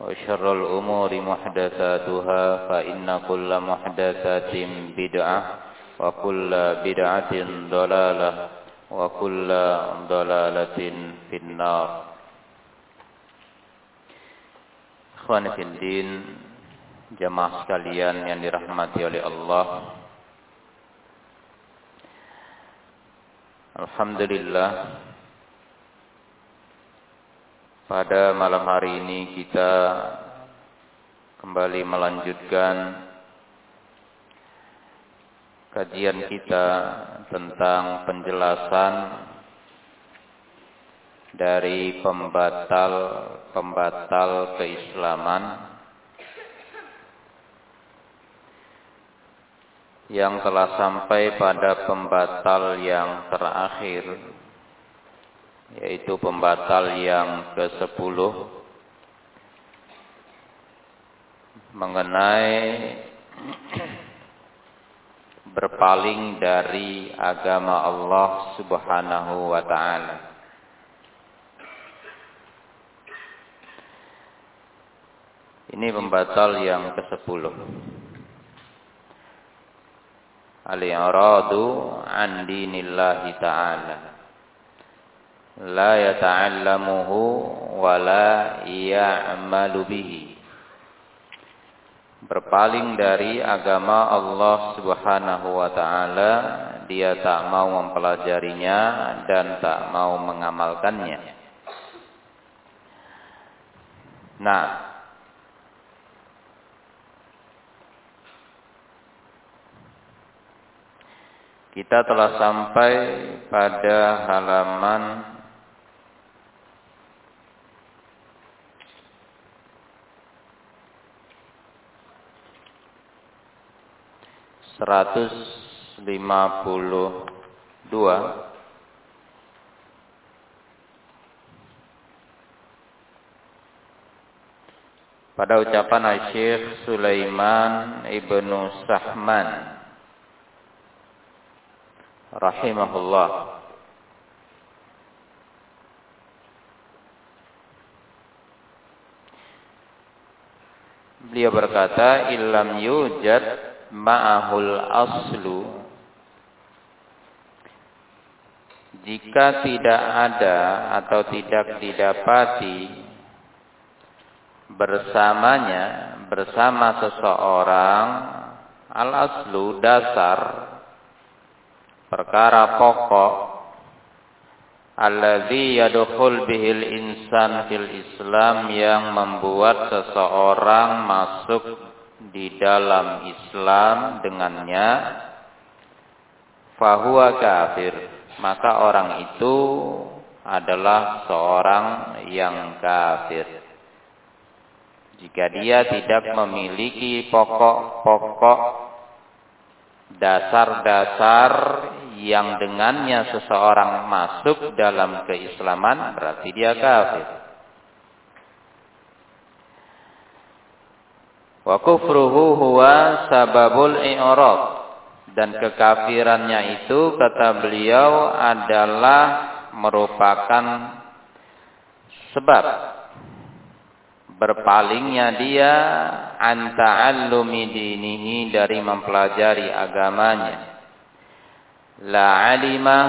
وشر الأمور محدثاتها فإن كل محدثات بدعة وكل بدعة ضلالة وكل ضلالة في النار Ikhwan Fiddin Jamaah sekalian yang dirahmati oleh Allah Alhamdulillah pada malam hari ini kita kembali melanjutkan kajian kita tentang penjelasan dari pembatal-pembatal keislaman yang telah sampai pada pembatal yang terakhir yaitu pembatal yang ke-10 mengenai berpaling dari agama Allah Subhanahu wa taala. Ini pembatal yang ke-10. Al-i'radu an dinillahi ta'ala. La yata'allamuhu wa la ya'malu bihi. Berpaling dari agama Allah Subhanahu wa taala, dia tak mau mempelajarinya dan tak mau mengamalkannya. Nah, Kita telah sampai pada halaman seratus lima puluh dua. Pada ucapan Syekh Sulaiman ibnu Sahman rahimahullah. Beliau berkata illam yujad ma'ahul aslu jika tidak ada atau tidak didapati bersamanya bersama seseorang al aslu dasar perkara pokok alladzi yadkhul bihil insan fil Islam yang membuat seseorang masuk di dalam Islam dengannya fahuwa kafir maka orang itu adalah seorang yang kafir jika dia tidak memiliki pokok-pokok dasar-dasar yang dengannya seseorang masuk dalam keislaman berarti dia kafir. Wa kufruhu huwa sababul i'rad dan kekafirannya itu kata beliau adalah merupakan sebab berpalingnya dia anta'allumi dinihi dari mempelajari agamanya. La alima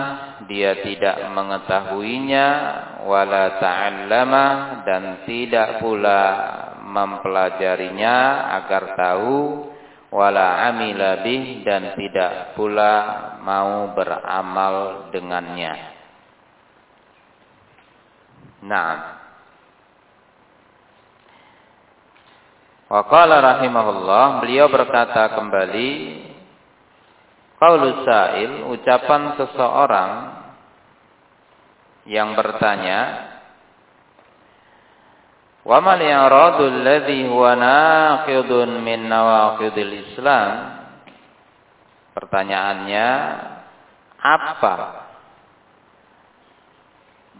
dia tidak mengetahuinya wala ta'allama dan tidak pula mempelajarinya agar tahu wala amila bih dan tidak pula mau beramal dengannya. Nah, Wa qala rahimahullah, beliau berkata kembali, qaulus sa'il, ucapan seseorang yang bertanya, Wa mal yaradu alladhi huwa naqidun min nawaqidil Islam? Pertanyaannya, apa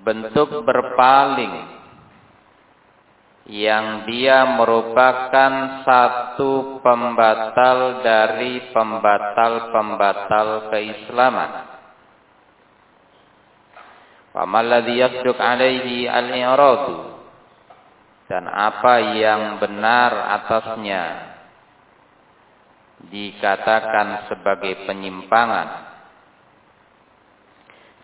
bentuk berpaling yang dia merupakan satu pembatal dari pembatal-pembatal keislaman. Famalladhi yasduk alaihi al-i'radu. Dan apa yang benar atasnya dikatakan sebagai penyimpangan.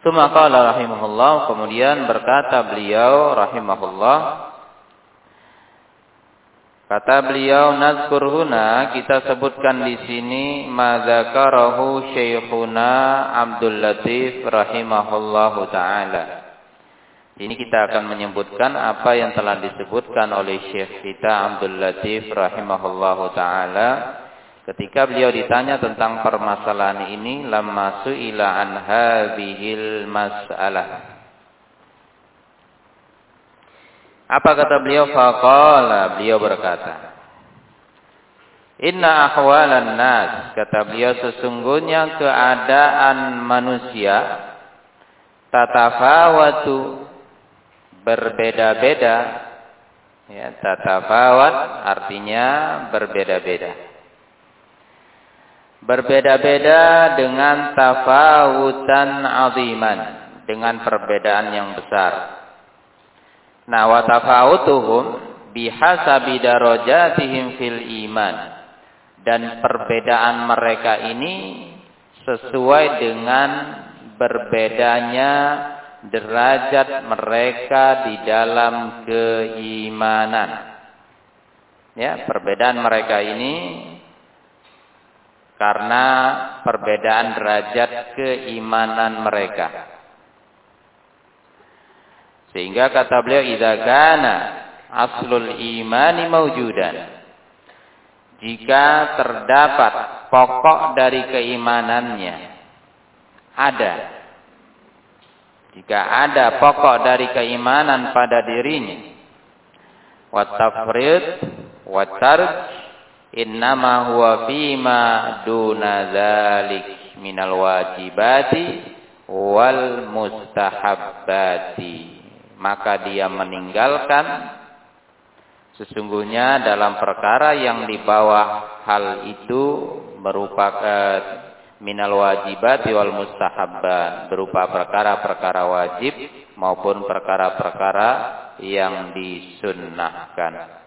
Sumaqala rahimahullah, kemudian berkata beliau rahimahullah, Kata beliau nazkur huna kita sebutkan di sini madzakarahu Syekhuna Abdul Latif rahimahullahu taala. Ini kita akan menyebutkan apa yang telah disebutkan oleh Syekh kita Abdul Latif rahimahullahu taala ketika beliau ditanya tentang permasalahan ini lamma su'ila an hadhil mas'alah. Apa kata beliau? Faqala, beliau berkata. Inna ahwalan nas, kata beliau sesungguhnya keadaan manusia tatafawatu berbeda-beda. Ya, tatafawat artinya berbeda-beda. Berbeda-beda dengan tafawutan aziman, dengan perbedaan yang besar. Nah, wa tafawutuhum bihasabi darajatihim fil iman. Dan perbedaan mereka ini sesuai dengan berbedanya derajat mereka di dalam keimanan. Ya, perbedaan mereka ini karena perbedaan derajat keimanan mereka. Sehingga kata beliau idza kana aslul imani maujudan. Jika terdapat pokok dari keimanannya ada. Jika ada pokok dari keimanan pada dirinya wa tafrid wa tarj innama huwa fima duna dzalik minal wajibati wal mustahabbati. Maka dia meninggalkan sesungguhnya dalam perkara yang di bawah hal itu merupakan minal wajibat wal mustahabbat berupa perkara-perkara wajib maupun perkara-perkara yang disunnahkan.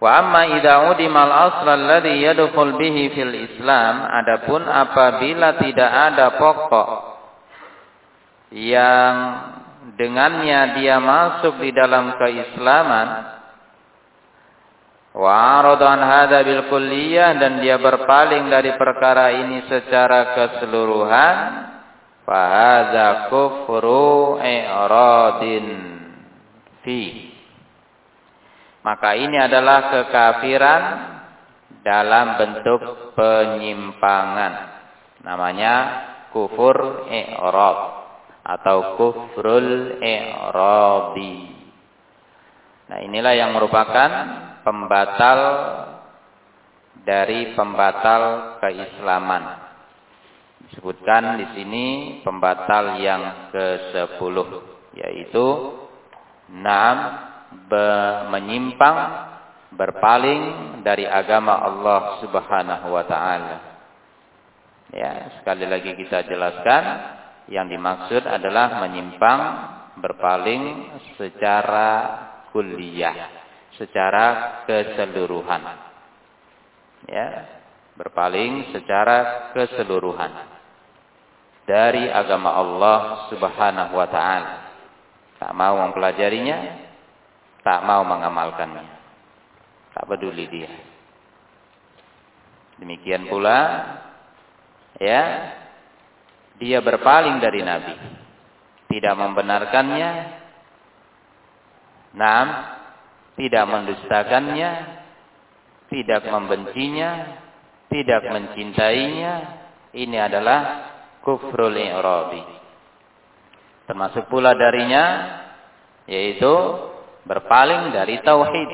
Wa amma idza udimal asl alladhi yadkhul bihi fil Islam adapun apabila tidak ada pokok yang dengannya dia masuk di dalam keislaman wa aradan hada bil kulliyah dan dia berpaling dari perkara ini secara keseluruhan. Fa hadza kufru i'radin fi. Maka ini adalah kekafiran dalam bentuk penyimpangan. Namanya kufur i'rad atau kufrul i'rabi. Nah, inilah yang merupakan pembatal dari pembatal keislaman. Disebutkan di sini pembatal yang ke-10 yaitu enam menyimpang berpaling dari agama Allah Subhanahu wa taala. Ya, sekali lagi kita jelaskan yang dimaksud adalah menyimpang berpaling secara kuliah, secara keseluruhan. Ya, berpaling secara keseluruhan dari agama Allah Subhanahu wa taala. Tak mau mempelajarinya, tak mau mengamalkannya. Tak peduli dia. Demikian pula ya dia berpaling dari nabi. Tidak membenarkannya. Nam, tidak mendustakannya, tidak membencinya, tidak mencintainya. Ini adalah kufrul i'rabi. Termasuk pula darinya yaitu berpaling dari tauhid.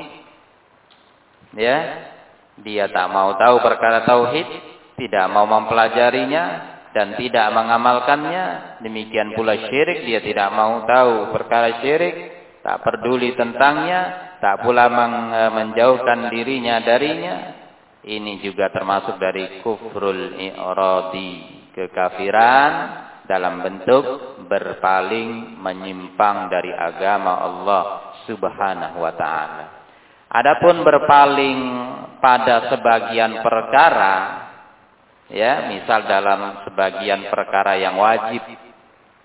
Ya, dia tak mau tahu perkara tauhid, tidak mau mempelajarinya dan tidak mengamalkannya. Demikian pula syirik, dia tidak mau tahu perkara syirik, tak peduli tentangnya, tak pula menjauhkan dirinya darinya. Ini juga termasuk dari kufrul i'radi, kekafiran dalam bentuk berpaling menyimpang dari agama Allah Subhanahu wa taala. Adapun berpaling pada sebagian perkara ya, misal dalam sebagian perkara yang wajib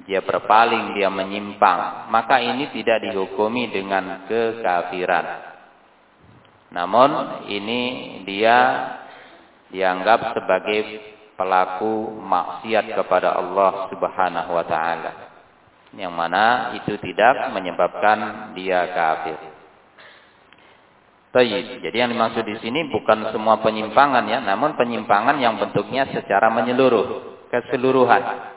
dia berpaling, dia menyimpang, maka ini tidak dihukumi dengan kekafiran. Namun ini dia dianggap sebagai pelaku maksiat kepada Allah Subhanahu wa taala. Yang mana itu tidak menyebabkan dia kafir. Baik, jadi yang dimaksud di sini bukan semua penyimpangan ya, namun penyimpangan yang bentuknya secara menyeluruh, keseluruhan.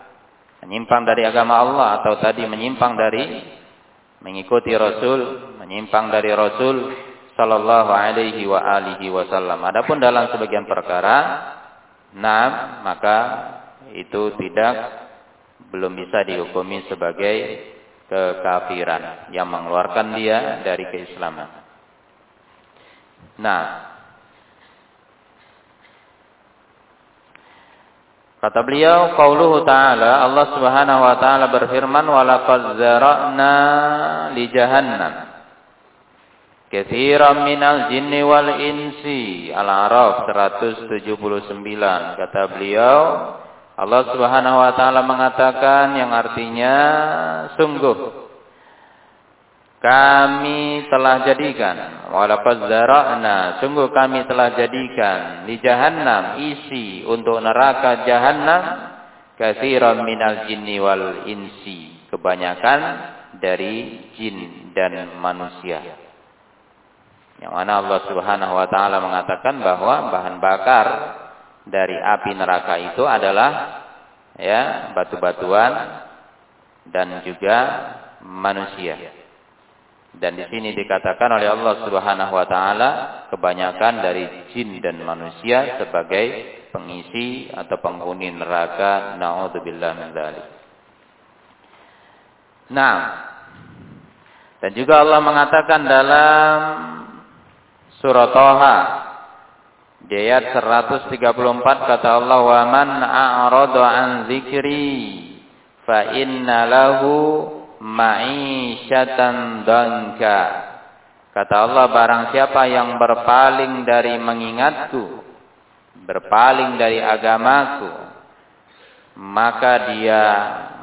Menyimpang dari agama Allah atau tadi menyimpang dari mengikuti Rasul, menyimpang dari Rasul sallallahu alaihi wa alihi wasallam. Adapun dalam sebagian perkara, nah maka itu tidak belum bisa dihukumi sebagai kekafiran yang mengeluarkan dia dari keislaman. Nah, kata beliau qauluhu ta'ala Allah Subhanahu wa taala berfirman walaqad zara'na li jahannam Kathiran minal jinni wal insi. Al-Araf 179. Kata beliau, Allah Subhanahu wa taala mengatakan yang artinya sungguh kami telah jadikan walaqad zara'na sungguh kami telah jadikan di jahannam isi untuk neraka jahannam katsiran minal jinni wal insi kebanyakan dari jin dan manusia yang mana Allah Subhanahu wa taala mengatakan bahwa bahan bakar dari api neraka itu adalah ya batu-batuan dan juga manusia. Dan di sini dikatakan oleh Allah Subhanahu wa taala kebanyakan dari jin dan manusia sebagai pengisi atau penghuni neraka. Nauzubillah min dzalik. Nah, dan juga Allah mengatakan dalam Surah Toha di ayat 134 kata Allah wa man a'rada an zikri fa inna lahu ma'isyatan danka kata Allah barang siapa yang berpaling dari mengingatku berpaling dari agamaku maka dia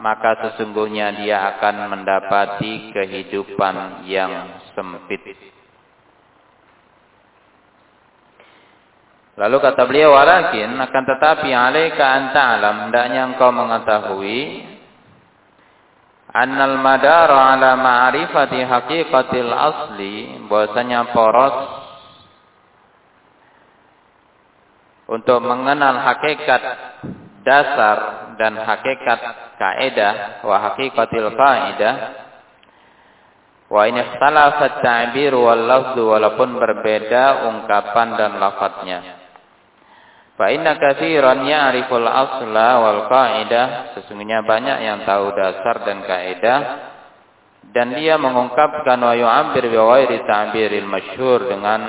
maka sesungguhnya dia akan mendapati kehidupan yang sempit. Lalu kata beliau walakin akan tetapi alaika an ta'lam hendaknya engkau mengetahui annal madara ala ma'rifati haqiqatil asli bahwasanya poros untuk mengenal hakikat dasar dan hakikat kaidah wa haqiqatil qaidah Wa in ikhtalafat ta'bir wal lafzu walaupun berbeda ungkapan dan lafadznya. Fa inna katsiran ya'riful asla wal qa'idah, sesungguhnya banyak yang tahu dasar dan kaidah dan dia mengungkapkan wa yu'abbir bi ghairi ta'biril masyhur dengan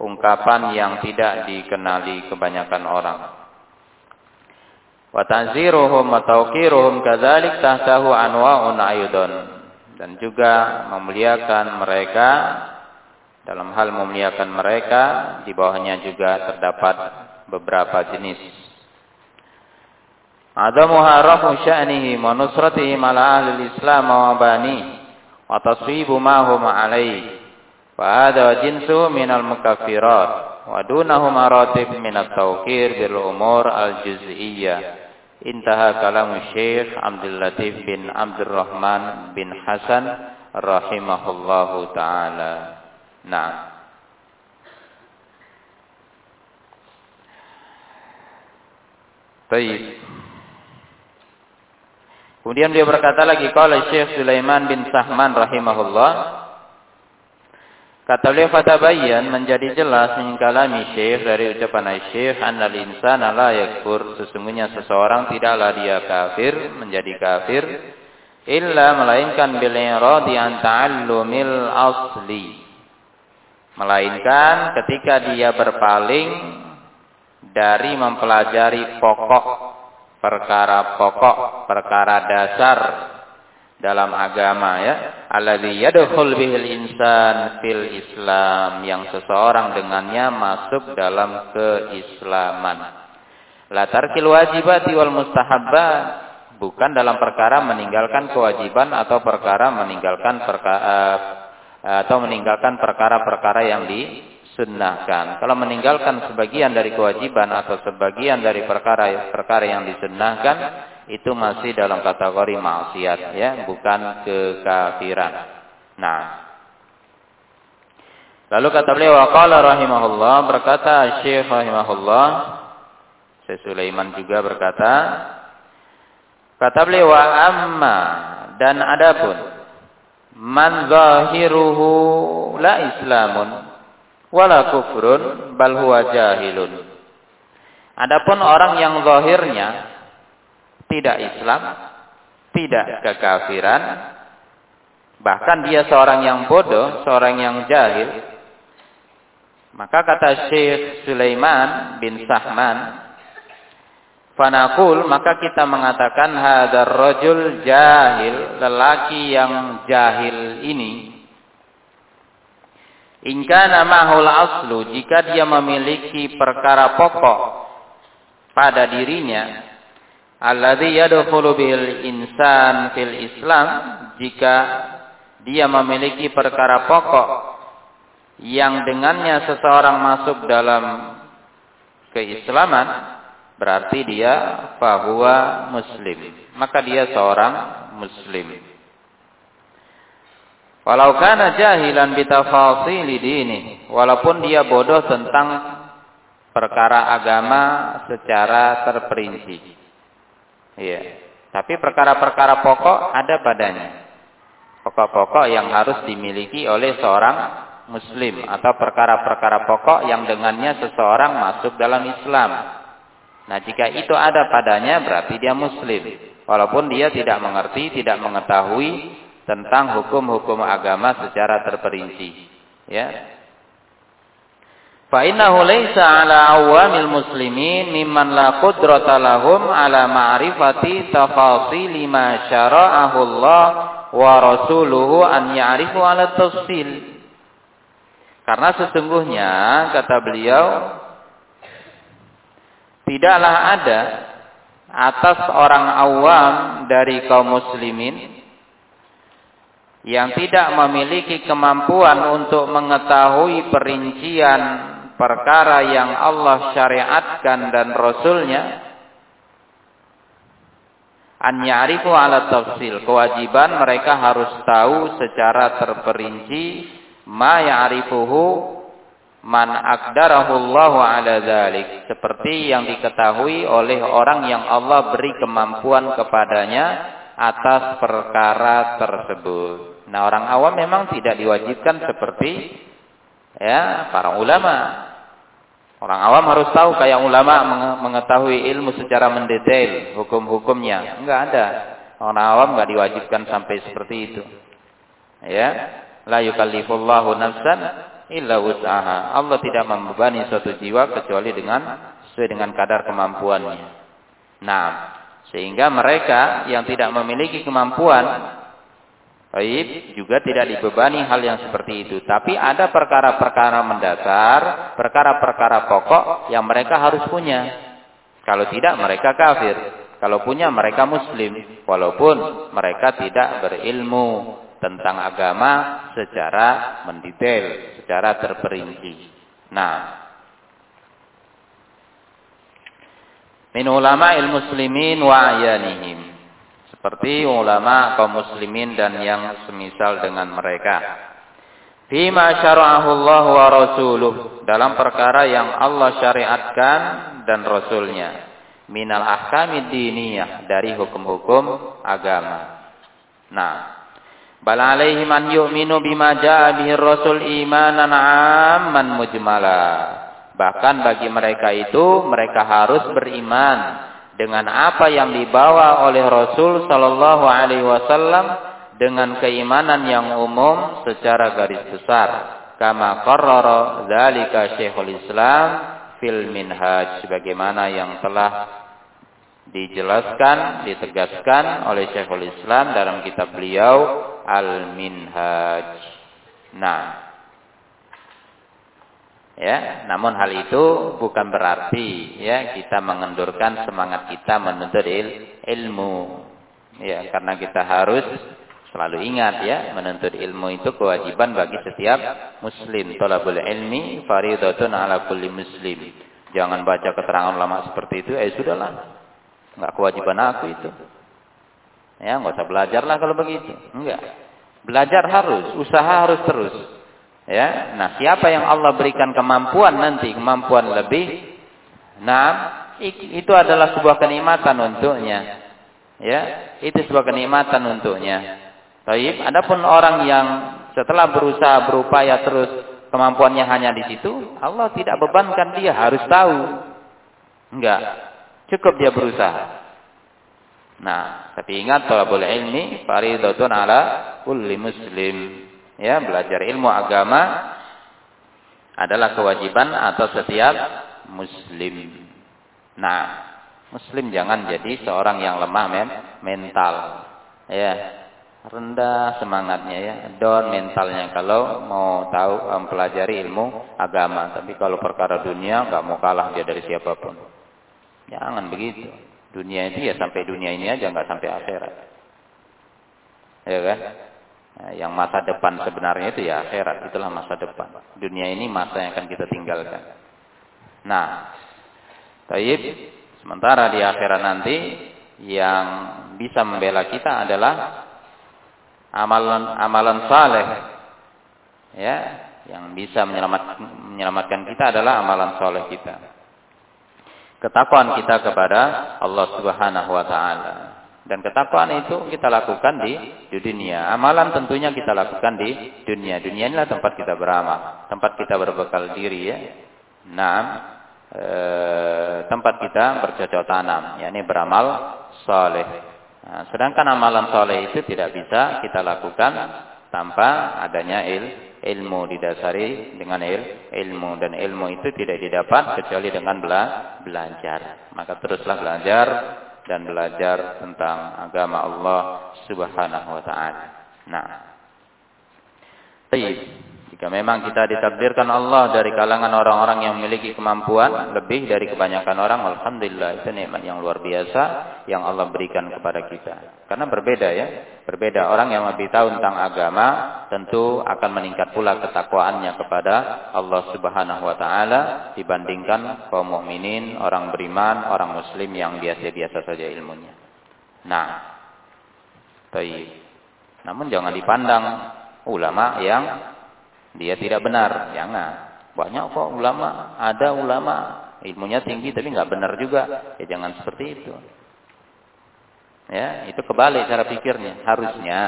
ungkapan yang tidak dikenali kebanyakan orang. Wa tanziruhum wa tawqiruhum kadzalik tahtahu anwa'un aydon. Dan juga memuliakan mereka dalam hal memuliakan mereka di bawahnya juga terdapat beberapa jenis. Adamu harafu sya'nihi wa nusratihim ala ahli islam wa bani wa taswibu ma hum alaihi. Wa hadha jinsu minal mukaffirat wa dunahu maratib minat tawqir bil umur al-juz'iyyah. Intaha kalam Syekh Abdul Latif bin Abdul Rahman bin Hasan rahimahullahu taala. Nah. Baik. Kemudian dia berkata lagi kalau Syekh Sulaiman bin Sahman rahimahullah Kata beliau fatabayyan menjadi jelas min kalami syekh dari ucapan syekh annal insana la yakfur sesungguhnya seseorang tidaklah dia kafir menjadi kafir illa melainkan bil iradi an ta'allumil asli melainkan ketika dia berpaling dari mempelajari pokok perkara pokok perkara dasar dalam agama ya. Alladzi yadkhul bihil insan fil islam yang seseorang dengannya masuk dalam keislaman. La tarkil wajibati wal mustahabbat bukan dalam perkara meninggalkan kewajiban atau perkara meninggalkan perkara eh, atau meninggalkan perkara-perkara yang disunnahkan kalau meninggalkan sebagian dari kewajiban atau sebagian dari perkara-perkara yang disunnahkan itu masih dalam kategori maksiat ya, bukan kekafiran. Nah. Lalu kata beliau waqala rahimahullah berkata Syekh rahimahullah Syekh Sulaiman juga berkata kata beliau amma dan adapun man zahiruhu la islamun wala kufrun bal huwa jahilun Adapun orang yang zahirnya tidak Islam, tidak kekafiran, bahkan dia seorang yang bodoh, seorang yang jahil. Maka kata Syekh Sulaiman bin Sahman, Fanakul maka kita mengatakan hadar rojul jahil, lelaki yang jahil ini. Ingkana mahul aslu, jika dia memiliki perkara pokok pada dirinya, alladhi yadkhulu bil insan fil Islam jika dia memiliki perkara pokok yang dengannya seseorang masuk dalam keislaman berarti dia bahwa muslim maka dia seorang muslim walau kana jahilan bitafasili dini walaupun dia bodoh tentang perkara agama secara terperinci Iya. Tapi perkara-perkara pokok ada padanya. Pokok-pokok yang harus dimiliki oleh seorang muslim atau perkara-perkara pokok yang dengannya seseorang masuk dalam Islam. Nah, jika itu ada padanya berarti dia muslim. Walaupun dia tidak mengerti, tidak mengetahui tentang hukum-hukum agama secara terperinci. Ya, Fa ala awamil muslimin mimman la qudrata lahum ala ma'rifati tafasili ma syara'ahu Allah wa rasuluhu an ya'rifu ala tafsil. Karena sesungguhnya kata beliau tidaklah ada atas orang awam dari kaum muslimin yang tidak memiliki kemampuan untuk mengetahui perincian perkara yang Allah syariatkan dan Rasulnya. An ya'rifu ala tafsil kewajiban mereka harus tahu secara terperinci ma ya'rifuhu man aqdarahu Allah ala dzalik seperti yang diketahui oleh orang yang Allah beri kemampuan kepadanya atas perkara tersebut. Nah, orang awam memang tidak diwajibkan seperti ya para ulama. Orang awam harus tahu kayak ulama mengetahui ilmu secara mendetail hukum-hukumnya. Enggak ada. Orang awam enggak diwajibkan sampai seperti itu. Ya, la yukallifullahu nafsan illa wus'aha. Allah tidak membebani suatu jiwa kecuali dengan sesuai dengan kadar kemampuannya. Nah, sehingga mereka yang tidak memiliki kemampuan Baik, juga tidak dibebani hal yang seperti itu. Tapi ada perkara-perkara mendasar, perkara-perkara pokok yang mereka harus punya. Kalau tidak, mereka kafir. Kalau punya, mereka muslim. Walaupun mereka tidak berilmu tentang agama secara mendetail, secara terperinci. Nah, min ulama muslimin wa ayanihim. Seperti ulama kaum muslimin dan yang semisal dengan mereka. Fima syara'ahu Allah wa rasuluh. Dalam perkara yang Allah syariatkan dan Rasulnya. Minal ahkami diniyah. Dari hukum-hukum agama. Nah. Bal alaihi man yu'minu bima ja'a bihi rasul imanan amman mujmala. Bahkan bagi mereka itu mereka harus beriman dengan apa yang dibawa oleh Rasul sallallahu alaihi wasallam dengan keimanan yang umum secara garis besar. Kama qarrara dzalika Syekhul Islam fil Minhaj sebagaimana yang telah dijelaskan, ditegaskan oleh Syekhul Islam dalam kitab beliau Al-Minhaj. Nah, Ya, namun hal itu bukan berarti ya kita mengendurkan semangat kita menuntut il, ilmu. Ya, karena kita harus selalu ingat ya, menuntut ilmu itu kewajiban bagi setiap muslim. Thalabul ilmi faridatun ala kulli muslim. Jangan baca keterangan ulama seperti itu, eh sudahlah. Enggak kewajiban aku itu. Ya, enggak usah belajarlah kalau begitu. Enggak. Belajar harus, usaha harus terus. Ya, nah siapa yang Allah berikan kemampuan nanti kemampuan lebih, nah itu adalah sebuah kenikmatan untuknya. Ya, itu sebuah kenikmatan untuknya. Baik, adapun orang yang setelah berusaha berupaya terus kemampuannya hanya di situ, Allah tidak bebankan dia harus tahu. Enggak, cukup dia berusaha. Nah, tapi ingat talabul ilmi faridatun ala kulli muslim. Ya, belajar ilmu agama adalah kewajiban atau setiap muslim. Nah, muslim jangan jadi seorang yang lemah men mental. Ya, rendah semangatnya ya, down mentalnya kalau mau tahu mempelajari ilmu agama. Tapi kalau perkara dunia nggak mau kalah dia dari siapa pun. Jangan begitu. Dunia itu ya sampai dunia ini aja nggak sampai akhirat. Ya kan? Nah, yang masa depan sebenarnya itu ya akhirat, itulah masa depan. Dunia ini masa yang akan kita tinggalkan. Nah, taib sementara di akhirat nanti yang bisa membela kita adalah amalan amalan saleh. Ya, yang bisa menyelamat, menyelamatkan kita adalah amalan saleh kita. Ketakwaan kita kepada Allah Subhanahu wa taala. Dan ketakwaan itu kita lakukan di, dunia. Amalan tentunya kita lakukan di dunia. Dunia inilah tempat kita beramal. Tempat kita berbekal diri ya. Nah, e, tempat kita bercocok tanam. Ya, ini beramal soleh. Nah, sedangkan amalan soleh itu tidak bisa kita lakukan tanpa adanya il, ilmu didasari dengan il, ilmu dan ilmu itu tidak didapat kecuali dengan bela, belajar. Maka teruslah belajar dan belajar tentang agama Allah Subhanahu wa taala. Nah. Baik. Jika memang kita ditakdirkan Allah dari kalangan orang-orang yang memiliki kemampuan lebih dari kebanyakan orang, alhamdulillah itu nikmat yang luar biasa yang Allah berikan kepada kita. Karena berbeda ya, berbeda orang yang lebih tahu tentang agama tentu akan meningkat pula ketakwaannya kepada Allah Subhanahu wa taala dibandingkan kaum mukminin, orang beriman, orang muslim yang biasa-biasa saja ilmunya. Nah, baik. Namun jangan dipandang ulama yang dia tidak benar. Jangan. Banyak kok ulama, ada ulama ilmunya tinggi tapi nggak benar juga. Ya jangan seperti itu. Ya, itu kebalik cara pikirnya. Harusnya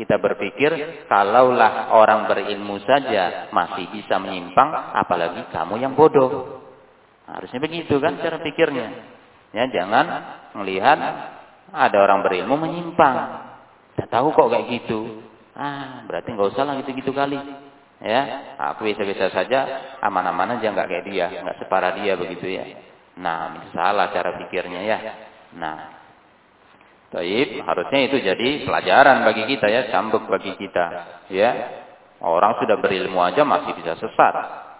kita berpikir kalaulah orang berilmu saja masih bisa menyimpang, apalagi kamu yang bodoh. Harusnya begitu kan cara pikirnya. Ya, jangan melihat ada orang berilmu menyimpang. Saya tahu kok kayak gitu. Ah, berarti nggak usah lah gitu-gitu kali. Ya, aku bisa-bisa saja aman-aman aja nggak kayak dia, nggak separah dia begitu ya. Nah, salah cara pikirnya ya. Nah, Taib, harusnya itu jadi pelajaran bagi kita ya, cambuk bagi kita. Ya, orang sudah berilmu aja masih bisa sesat,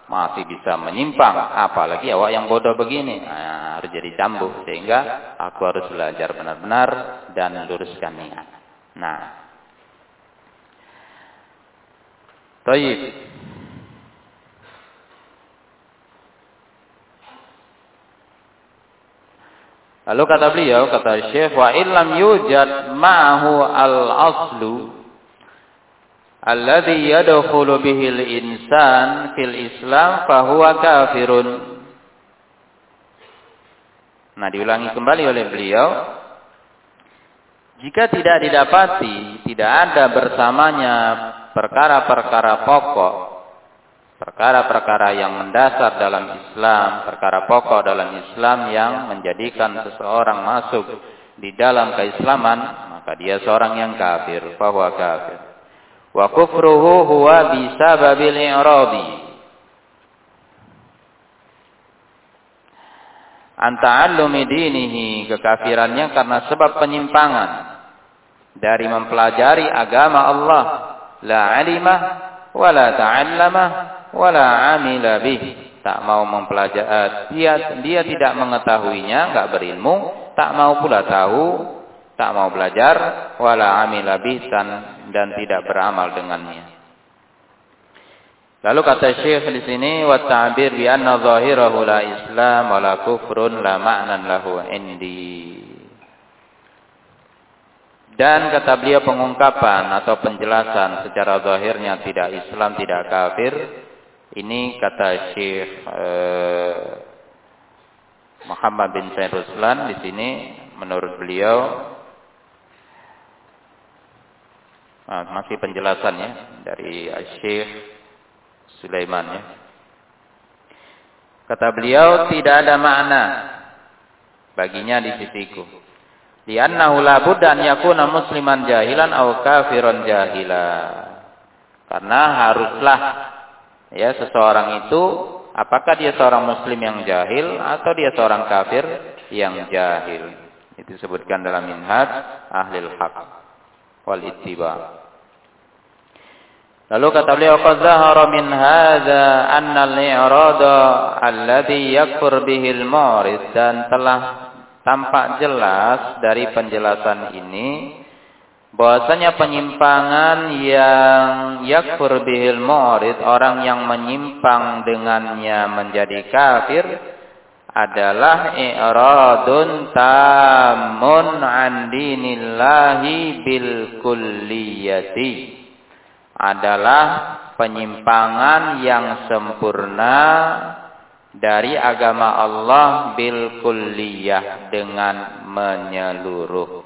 masih bisa menyimpang, apalagi awak yang bodoh begini. Nah, harus jadi cambuk sehingga aku harus belajar benar-benar dan luruskan niat. Nah, Taib. Lalu kata beliau, kata Syekh, wa illam yujad ma'ahu al-aslu alladhi yadkhulu bihi al-insan fil Islam fahuwa kafirun. Nah, diulangi kembali oleh beliau, jika tidak didapati, tidak ada bersamanya perkara-perkara pokok perkara-perkara yang mendasar dalam Islam, perkara pokok dalam Islam yang menjadikan seseorang masuk di dalam keislaman, maka dia seorang yang kafir, bahwa kafir. Wa kufruhu huwa bisababil i'rabi. Anta'allumi dinihi, kekafirannya karena sebab penyimpangan dari mempelajari agama Allah. La alimah wa la ta'allamah wala amila bih. Tak mau mempelajari uh, dia dia tidak mengetahuinya enggak berilmu tak mau pula tahu tak mau belajar wala amila bih dan, dan tidak beramal dengannya. Lalu kata Syekh di sini wa ta'bir bi anna zahirahu la islam wala kufrun la ma'nan lahu indi dan kata beliau pengungkapan atau penjelasan secara zahirnya tidak Islam, tidak kafir, ini kata Syekh eh, Muhammad bin Said Ruslan di sini menurut beliau ah, masih penjelasannya dari Syekh Sulaiman ya. Kata beliau tidak ada makna baginya di sisiku. Liannahu la budda an yakuna musliman jahilan aw kafiran jahila. Karena haruslah ya seseorang itu apakah dia seorang muslim yang jahil atau dia seorang kafir yang jahil itu disebutkan dalam minhaj ahlil haq wal ittiba Lalu kata beliau qad zahara min hadza anna al-i'rada alladhi yakfur bihi al-murid dan telah tampak jelas dari penjelasan ini bahwasanya penyimpangan yang yakfur bihil murid orang yang menyimpang dengannya menjadi kafir adalah i'radun tamun an dinillahi bil kulliyati. Adalah penyimpangan yang sempurna dari agama Allah bil kulliyah dengan menyeluruh.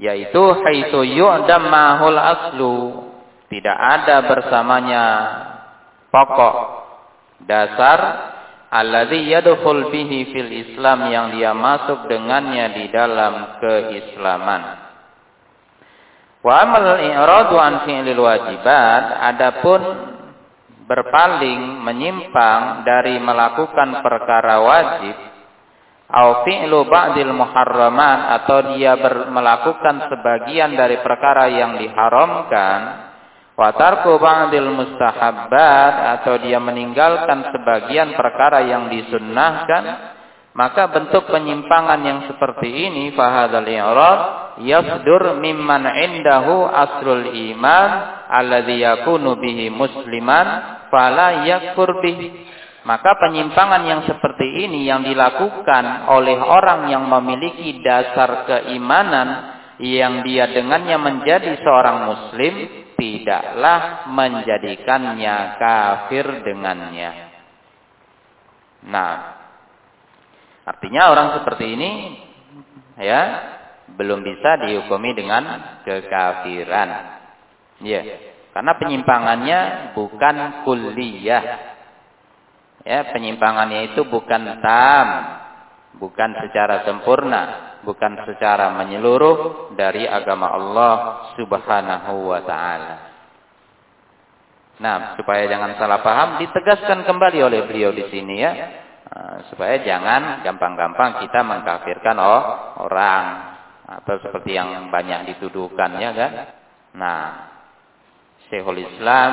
Yaitu haitsu yu'dam mahul aslu tidak ada bersamanya pokok dasar alladzi yadkhul bihi fil Islam yang dia masuk dengannya di dalam keislaman. Wa amal i'radu an fi'lil wajibat adapun berpaling menyimpang dari melakukan perkara wajib au fi'lu ba'dil muharramat atau dia melakukan sebagian dari perkara yang diharamkan wa tarku ba'dil mustahabbat atau dia meninggalkan sebagian perkara yang disunnahkan maka bentuk penyimpangan yang seperti ini fahadzal i'rad yasdur mimman indahu aslul iman alladhi yakunu bihi musliman fala yakfur maka penyimpangan yang seperti ini yang dilakukan oleh orang yang memiliki dasar keimanan yang dia dengannya menjadi seorang muslim tidaklah menjadikannya kafir dengannya. Nah, artinya orang seperti ini ya belum bisa dihukumi dengan kekafiran. Ya, karena penyimpangannya bukan kuliah. Ya, penyimpangannya itu bukan tam, bukan secara sempurna, bukan secara menyeluruh dari agama Allah Subhanahu wa taala. Nah, supaya jangan salah paham, ditegaskan kembali oleh beliau di sini ya. Nah, supaya jangan gampang-gampang kita mengkafirkan oh, orang. Atau seperti yang banyak dituduhkan ya kan. Nah, Syekhul Islam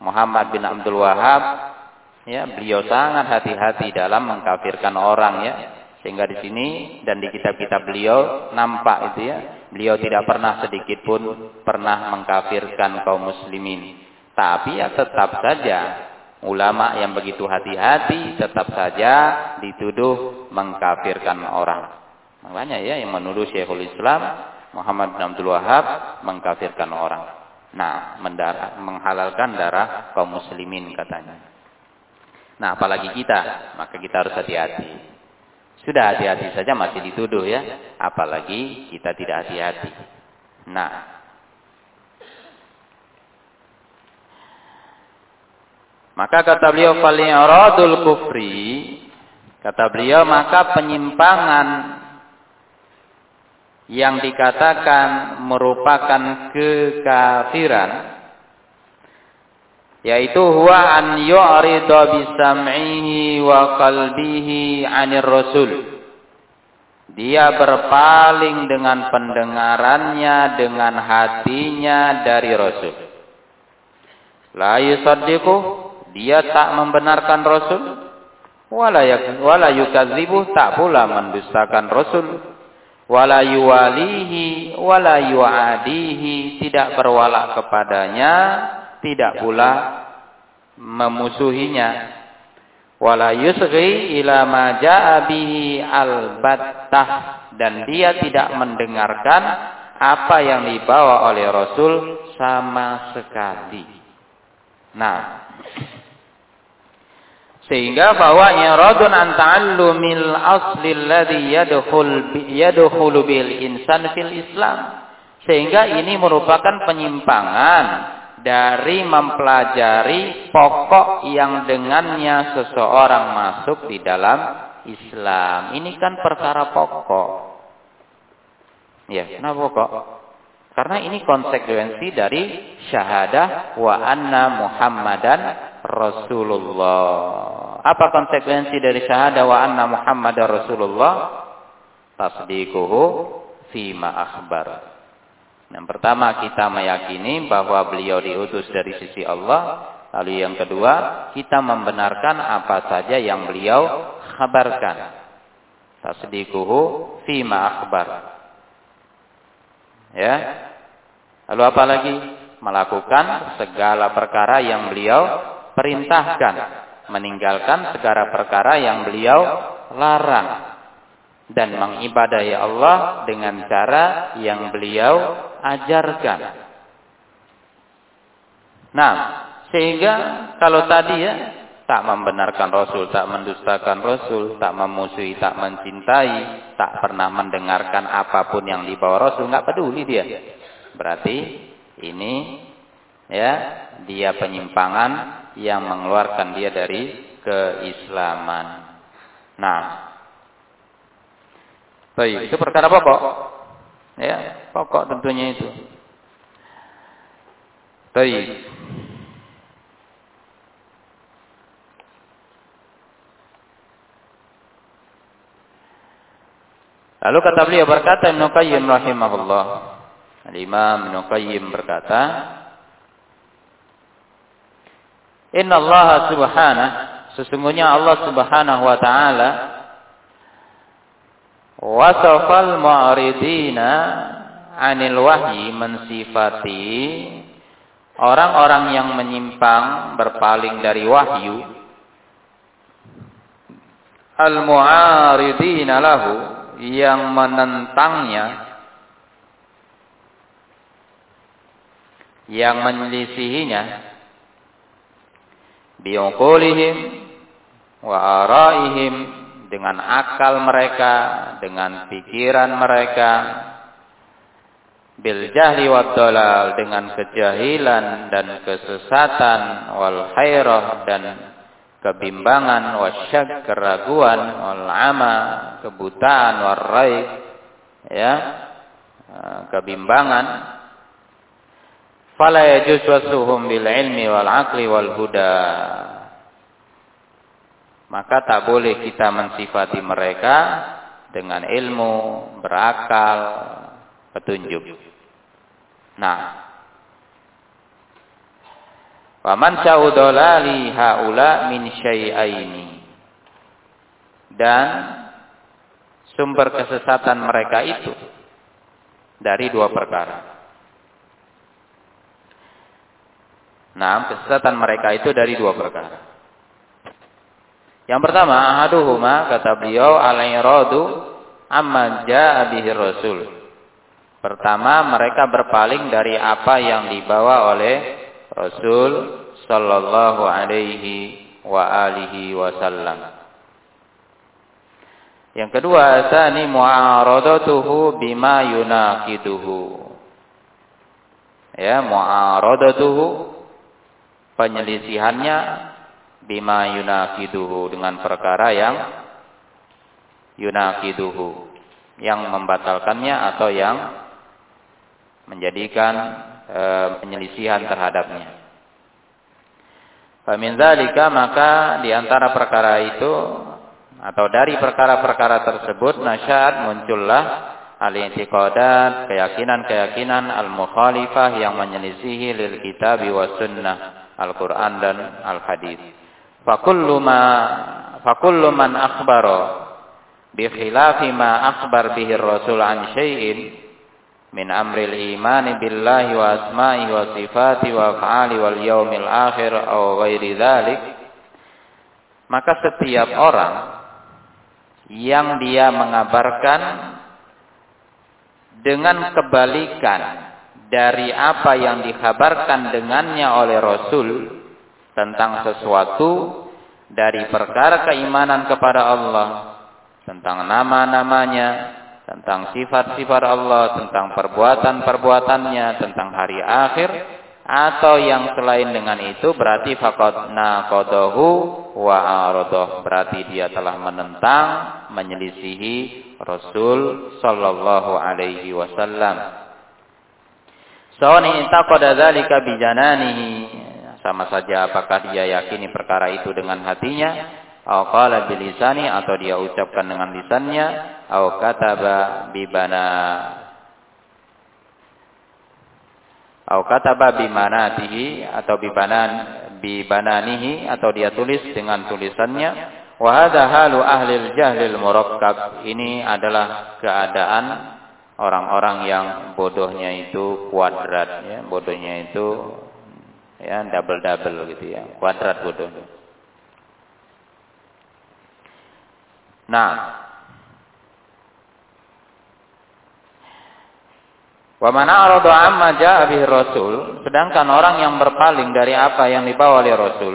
Muhammad bin Abdul Wahab ya beliau sangat hati-hati dalam mengkafirkan orang ya. Sehingga di sini dan di kitab-kitab beliau nampak itu ya. Beliau tidak pernah sedikit pun pernah mengkafirkan kaum muslimin. Tapi ya tetap saja ulama yang begitu hati-hati tetap saja dituduh mengkafirkan orang makanya ya yang menuduh Syekhul Islam Muhammad bin Abdul Wahab mengkafirkan orang Nah, mendarah, menghalalkan darah kaum muslimin katanya. Nah, apalagi kita, maka kita harus hati-hati. Sudah hati-hati saja masih dituduh ya, apalagi kita tidak hati-hati. Nah, maka kata beliau fali'radul kufri, kata beliau maka penyimpangan yang dikatakan merupakan kekafiran yaitu huwa an yu'rida bi wa qalbihi 'anir rasul. Dia berpaling dengan pendengarannya dengan hatinya dari rasul. La yusaddiqu dia tak membenarkan rasul. Wala wala tak pula mendustakan rasul. Wala yuwalihi wala yuadihi tidak berwala kepadanya tidak pula memusuhinya. Wala yusghi ila ma jaa bihi albattah dan dia tidak mendengarkan apa yang dibawa oleh Rasul sama sekali. Nah, sehingga bahwa iradun an ta'allumil asli alladhi yadkhul yadkhulu bil insan fil Islam. Sehingga ini merupakan penyimpangan dari mempelajari pokok yang dengannya seseorang masuk di dalam Islam. Ini kan perkara pokok. Ya, kenapa pokok? Karena ini konsekuensi dari syahadah wa anna Muhammadan Rasulullah. Apa konsekuensi dari syahadah wa anna Muhammad Rasulullah? Tasdiquhu fima akhbar. Yang pertama kita meyakini bahwa beliau diutus dari sisi Allah. Lalu yang kedua, kita membenarkan apa saja yang beliau kabarkan. Tasdiquhu fima akhbar. Ya. Lalu apa lagi? Melakukan segala perkara yang beliau perintahkan meninggalkan segala perkara yang beliau larang dan mengibadahi Allah dengan cara yang beliau ajarkan. Nah, sehingga kalau tadi ya tak membenarkan Rasul, tak mendustakan Rasul, tak memusuhi, tak mencintai, tak pernah mendengarkan apa pun yang dibawa Rasul, nggak peduli dia. Berarti ini ya dia penyimpangan yang mengeluarkan dia dari keislaman. Nah, baik itu perkara pokok, ya pokok tentunya itu. Baik. Lalu kata beliau berkata Ibnu rahimahullah. Al-Imam Ibnu Qayyim berkata, Inna Allah subhanahu sesungguhnya Allah subhanahu wa ta'ala. Wasafal mu'ridina anil wahyi mensifati orang-orang yang menyimpang berpaling dari wahyu. Al mu'aridina lahu yang menentangnya. Yang menyelisihinya biuqulihim wa araihim dengan akal mereka, dengan pikiran mereka, bil jahli wa dalal dengan kejahilan dan kesesatan wal khairah dan kebimbangan wasyak keraguan wal ama kebutaan wal raib ya kebimbangan fala yajuz wasuhum bil ilmi wal aqli wal huda maka tak boleh kita mensifati mereka dengan ilmu berakal petunjuk Nah. Waman sa'udolali haula min syai'aini. Dan sumber kesesatan mereka itu dari dua perkara. Nah, kesesatan mereka itu dari dua perkara. Yang pertama, ahaduhuma kata beliau al-iradu amma ja'a bihi rasul. Pertama, mereka berpaling dari apa yang dibawa oleh Rasul sallallahu alaihi wa alihi wasallam. Yang kedua, asani mu'aradatuhu bima yunaqiduhu. Ya, mu'aradatuhu penyelisihannya bima yunaqiduhu dengan perkara yang yunaqiduhu yang membatalkannya atau yang menjadikan e, penyelisihan terhadapnya. Famin dzalika maka di antara perkara itu atau dari perkara-perkara tersebut nasyad muncullah al-i'tiqadat, keyakinan-keyakinan al-mukhalifah yang menyelisihi lil kitab wa sunnah, Al-Qur'an dan al-hadis. Fakullu ma fakullu man bi khilafi ma akhbar bihi Rasul an syai'in min amril imani billahi wa asma'i wa sifati wa af'ali wal yaumil akhir aw ghairi dzalik maka setiap orang yang dia mengabarkan dengan kebalikan dari apa yang dikabarkan dengannya oleh Rasul tentang sesuatu dari perkara keimanan kepada Allah tentang nama-namanya tentang sifat-sifat Allah, tentang perbuatan-perbuatannya, tentang hari akhir, atau yang selain dengan itu berarti faqad naqadahu wa aradah berarti dia telah menentang menyelisihi Rasul sallallahu alaihi wasallam. Sawani intaqada dzalika bijananihi. Sama saja apakah dia yakini perkara itu dengan hatinya? Atau qala bilisani atau dia ucapkan dengan lisannya? Atau kataba bibana. Atau kataba bimanatihi atau bibanan bibananihi atau dia tulis dengan tulisannya? Wa hadha halu ahli jahlil murakkab. Ini adalah keadaan orang-orang yang bodohnya itu kuadrat ya bodohnya itu ya double double gitu ya kuadrat bodohnya Nah. Wa man arada amma jaa Rasul, sedangkan orang yang berpaling dari apa yang dibawa oleh Rasul,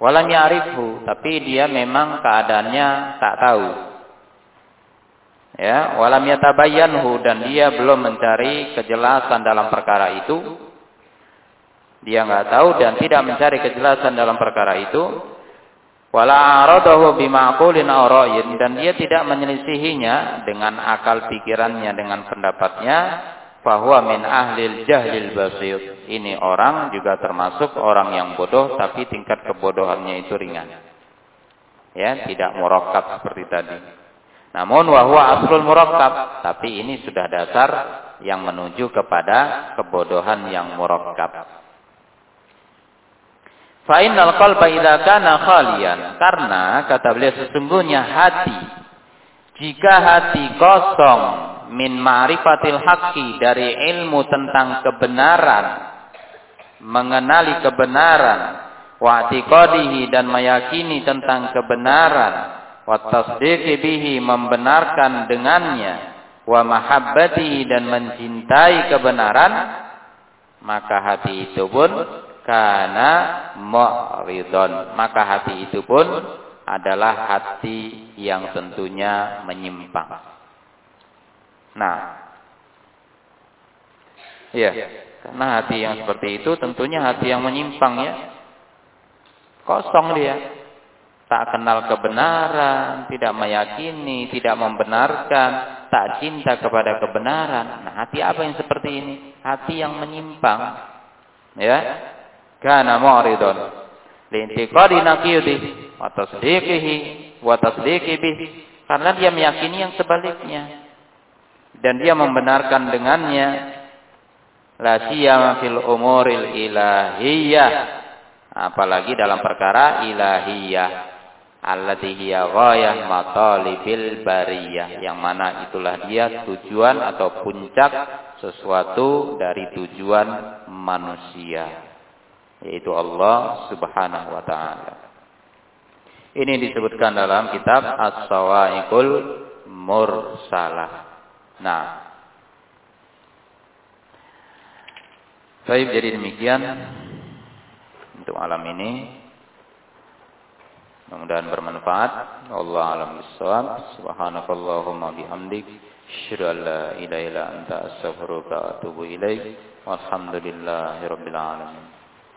walam ya'rifu, tapi dia memang keadaannya tak tahu. Ya, walam yatabayyanhu dan dia belum mencari kejelasan dalam perkara itu. Dia nggak tahu dan tidak mencari kejelasan dalam perkara itu, wala aradahu bima'qulin aw dan dia tidak menyelisihinya dengan akal pikirannya dengan pendapatnya. Bahwa min ahlil jahlil basir. Ini orang juga termasuk orang yang bodoh tapi tingkat kebodohannya itu ringan. Ya tidak murakkab seperti tadi namun wahwa aslul murakkab tapi ini sudah dasar yang menuju kepada kebodohan yang murakkab Fa'innal qalba idza kana khalian. Karena kata beliau sesungguhnya hati jika hati kosong min ma'rifatil haqqi dari ilmu tentang kebenaran, mengenali kebenaran, wa i'tiqadihi dan meyakini tentang kebenaran, wa tasdiqi bihi membenarkan dengannya, wa mahabbatihi dan mencintai kebenaran, maka hati itu pun karena mu'ridon maka hati itu pun adalah hati yang tentunya menyimpang. Nah, ya, karena hati yang seperti itu tentunya hati yang menyimpang ya. Kosong dia. Tak kenal kebenaran, tidak meyakini, tidak membenarkan, tak cinta kepada kebenaran. Nah, hati apa yang seperti ini? Hati yang menyimpang. Ya. Kana mu'ridun. Lintiqadi naqiyudi wa tasdiqihi wa tasdiqi. Karena dia meyakini yang sebaliknya. Dan dia membenarkan dengannya. La siyama fil umuril ilahiyah. Apalagi dalam perkara ilahiyah allati hiya ghayah matalibil bariyah yang mana itulah dia tujuan atau puncak sesuatu dari tujuan manusia yaitu Allah Subhanahu wa taala. Ini disebutkan dalam kitab As-Sawa'iqul Mursalah. Nah, Baik, jadi demikian untuk malam ini. Mudah-mudahan bermanfaat. Allah alam bisawab. Subhanakallahumma bihamdik. Asyhadu an la ilaha illa anta astaghfiruka wa atubu ilaik. Walhamdulillahirabbil alamin.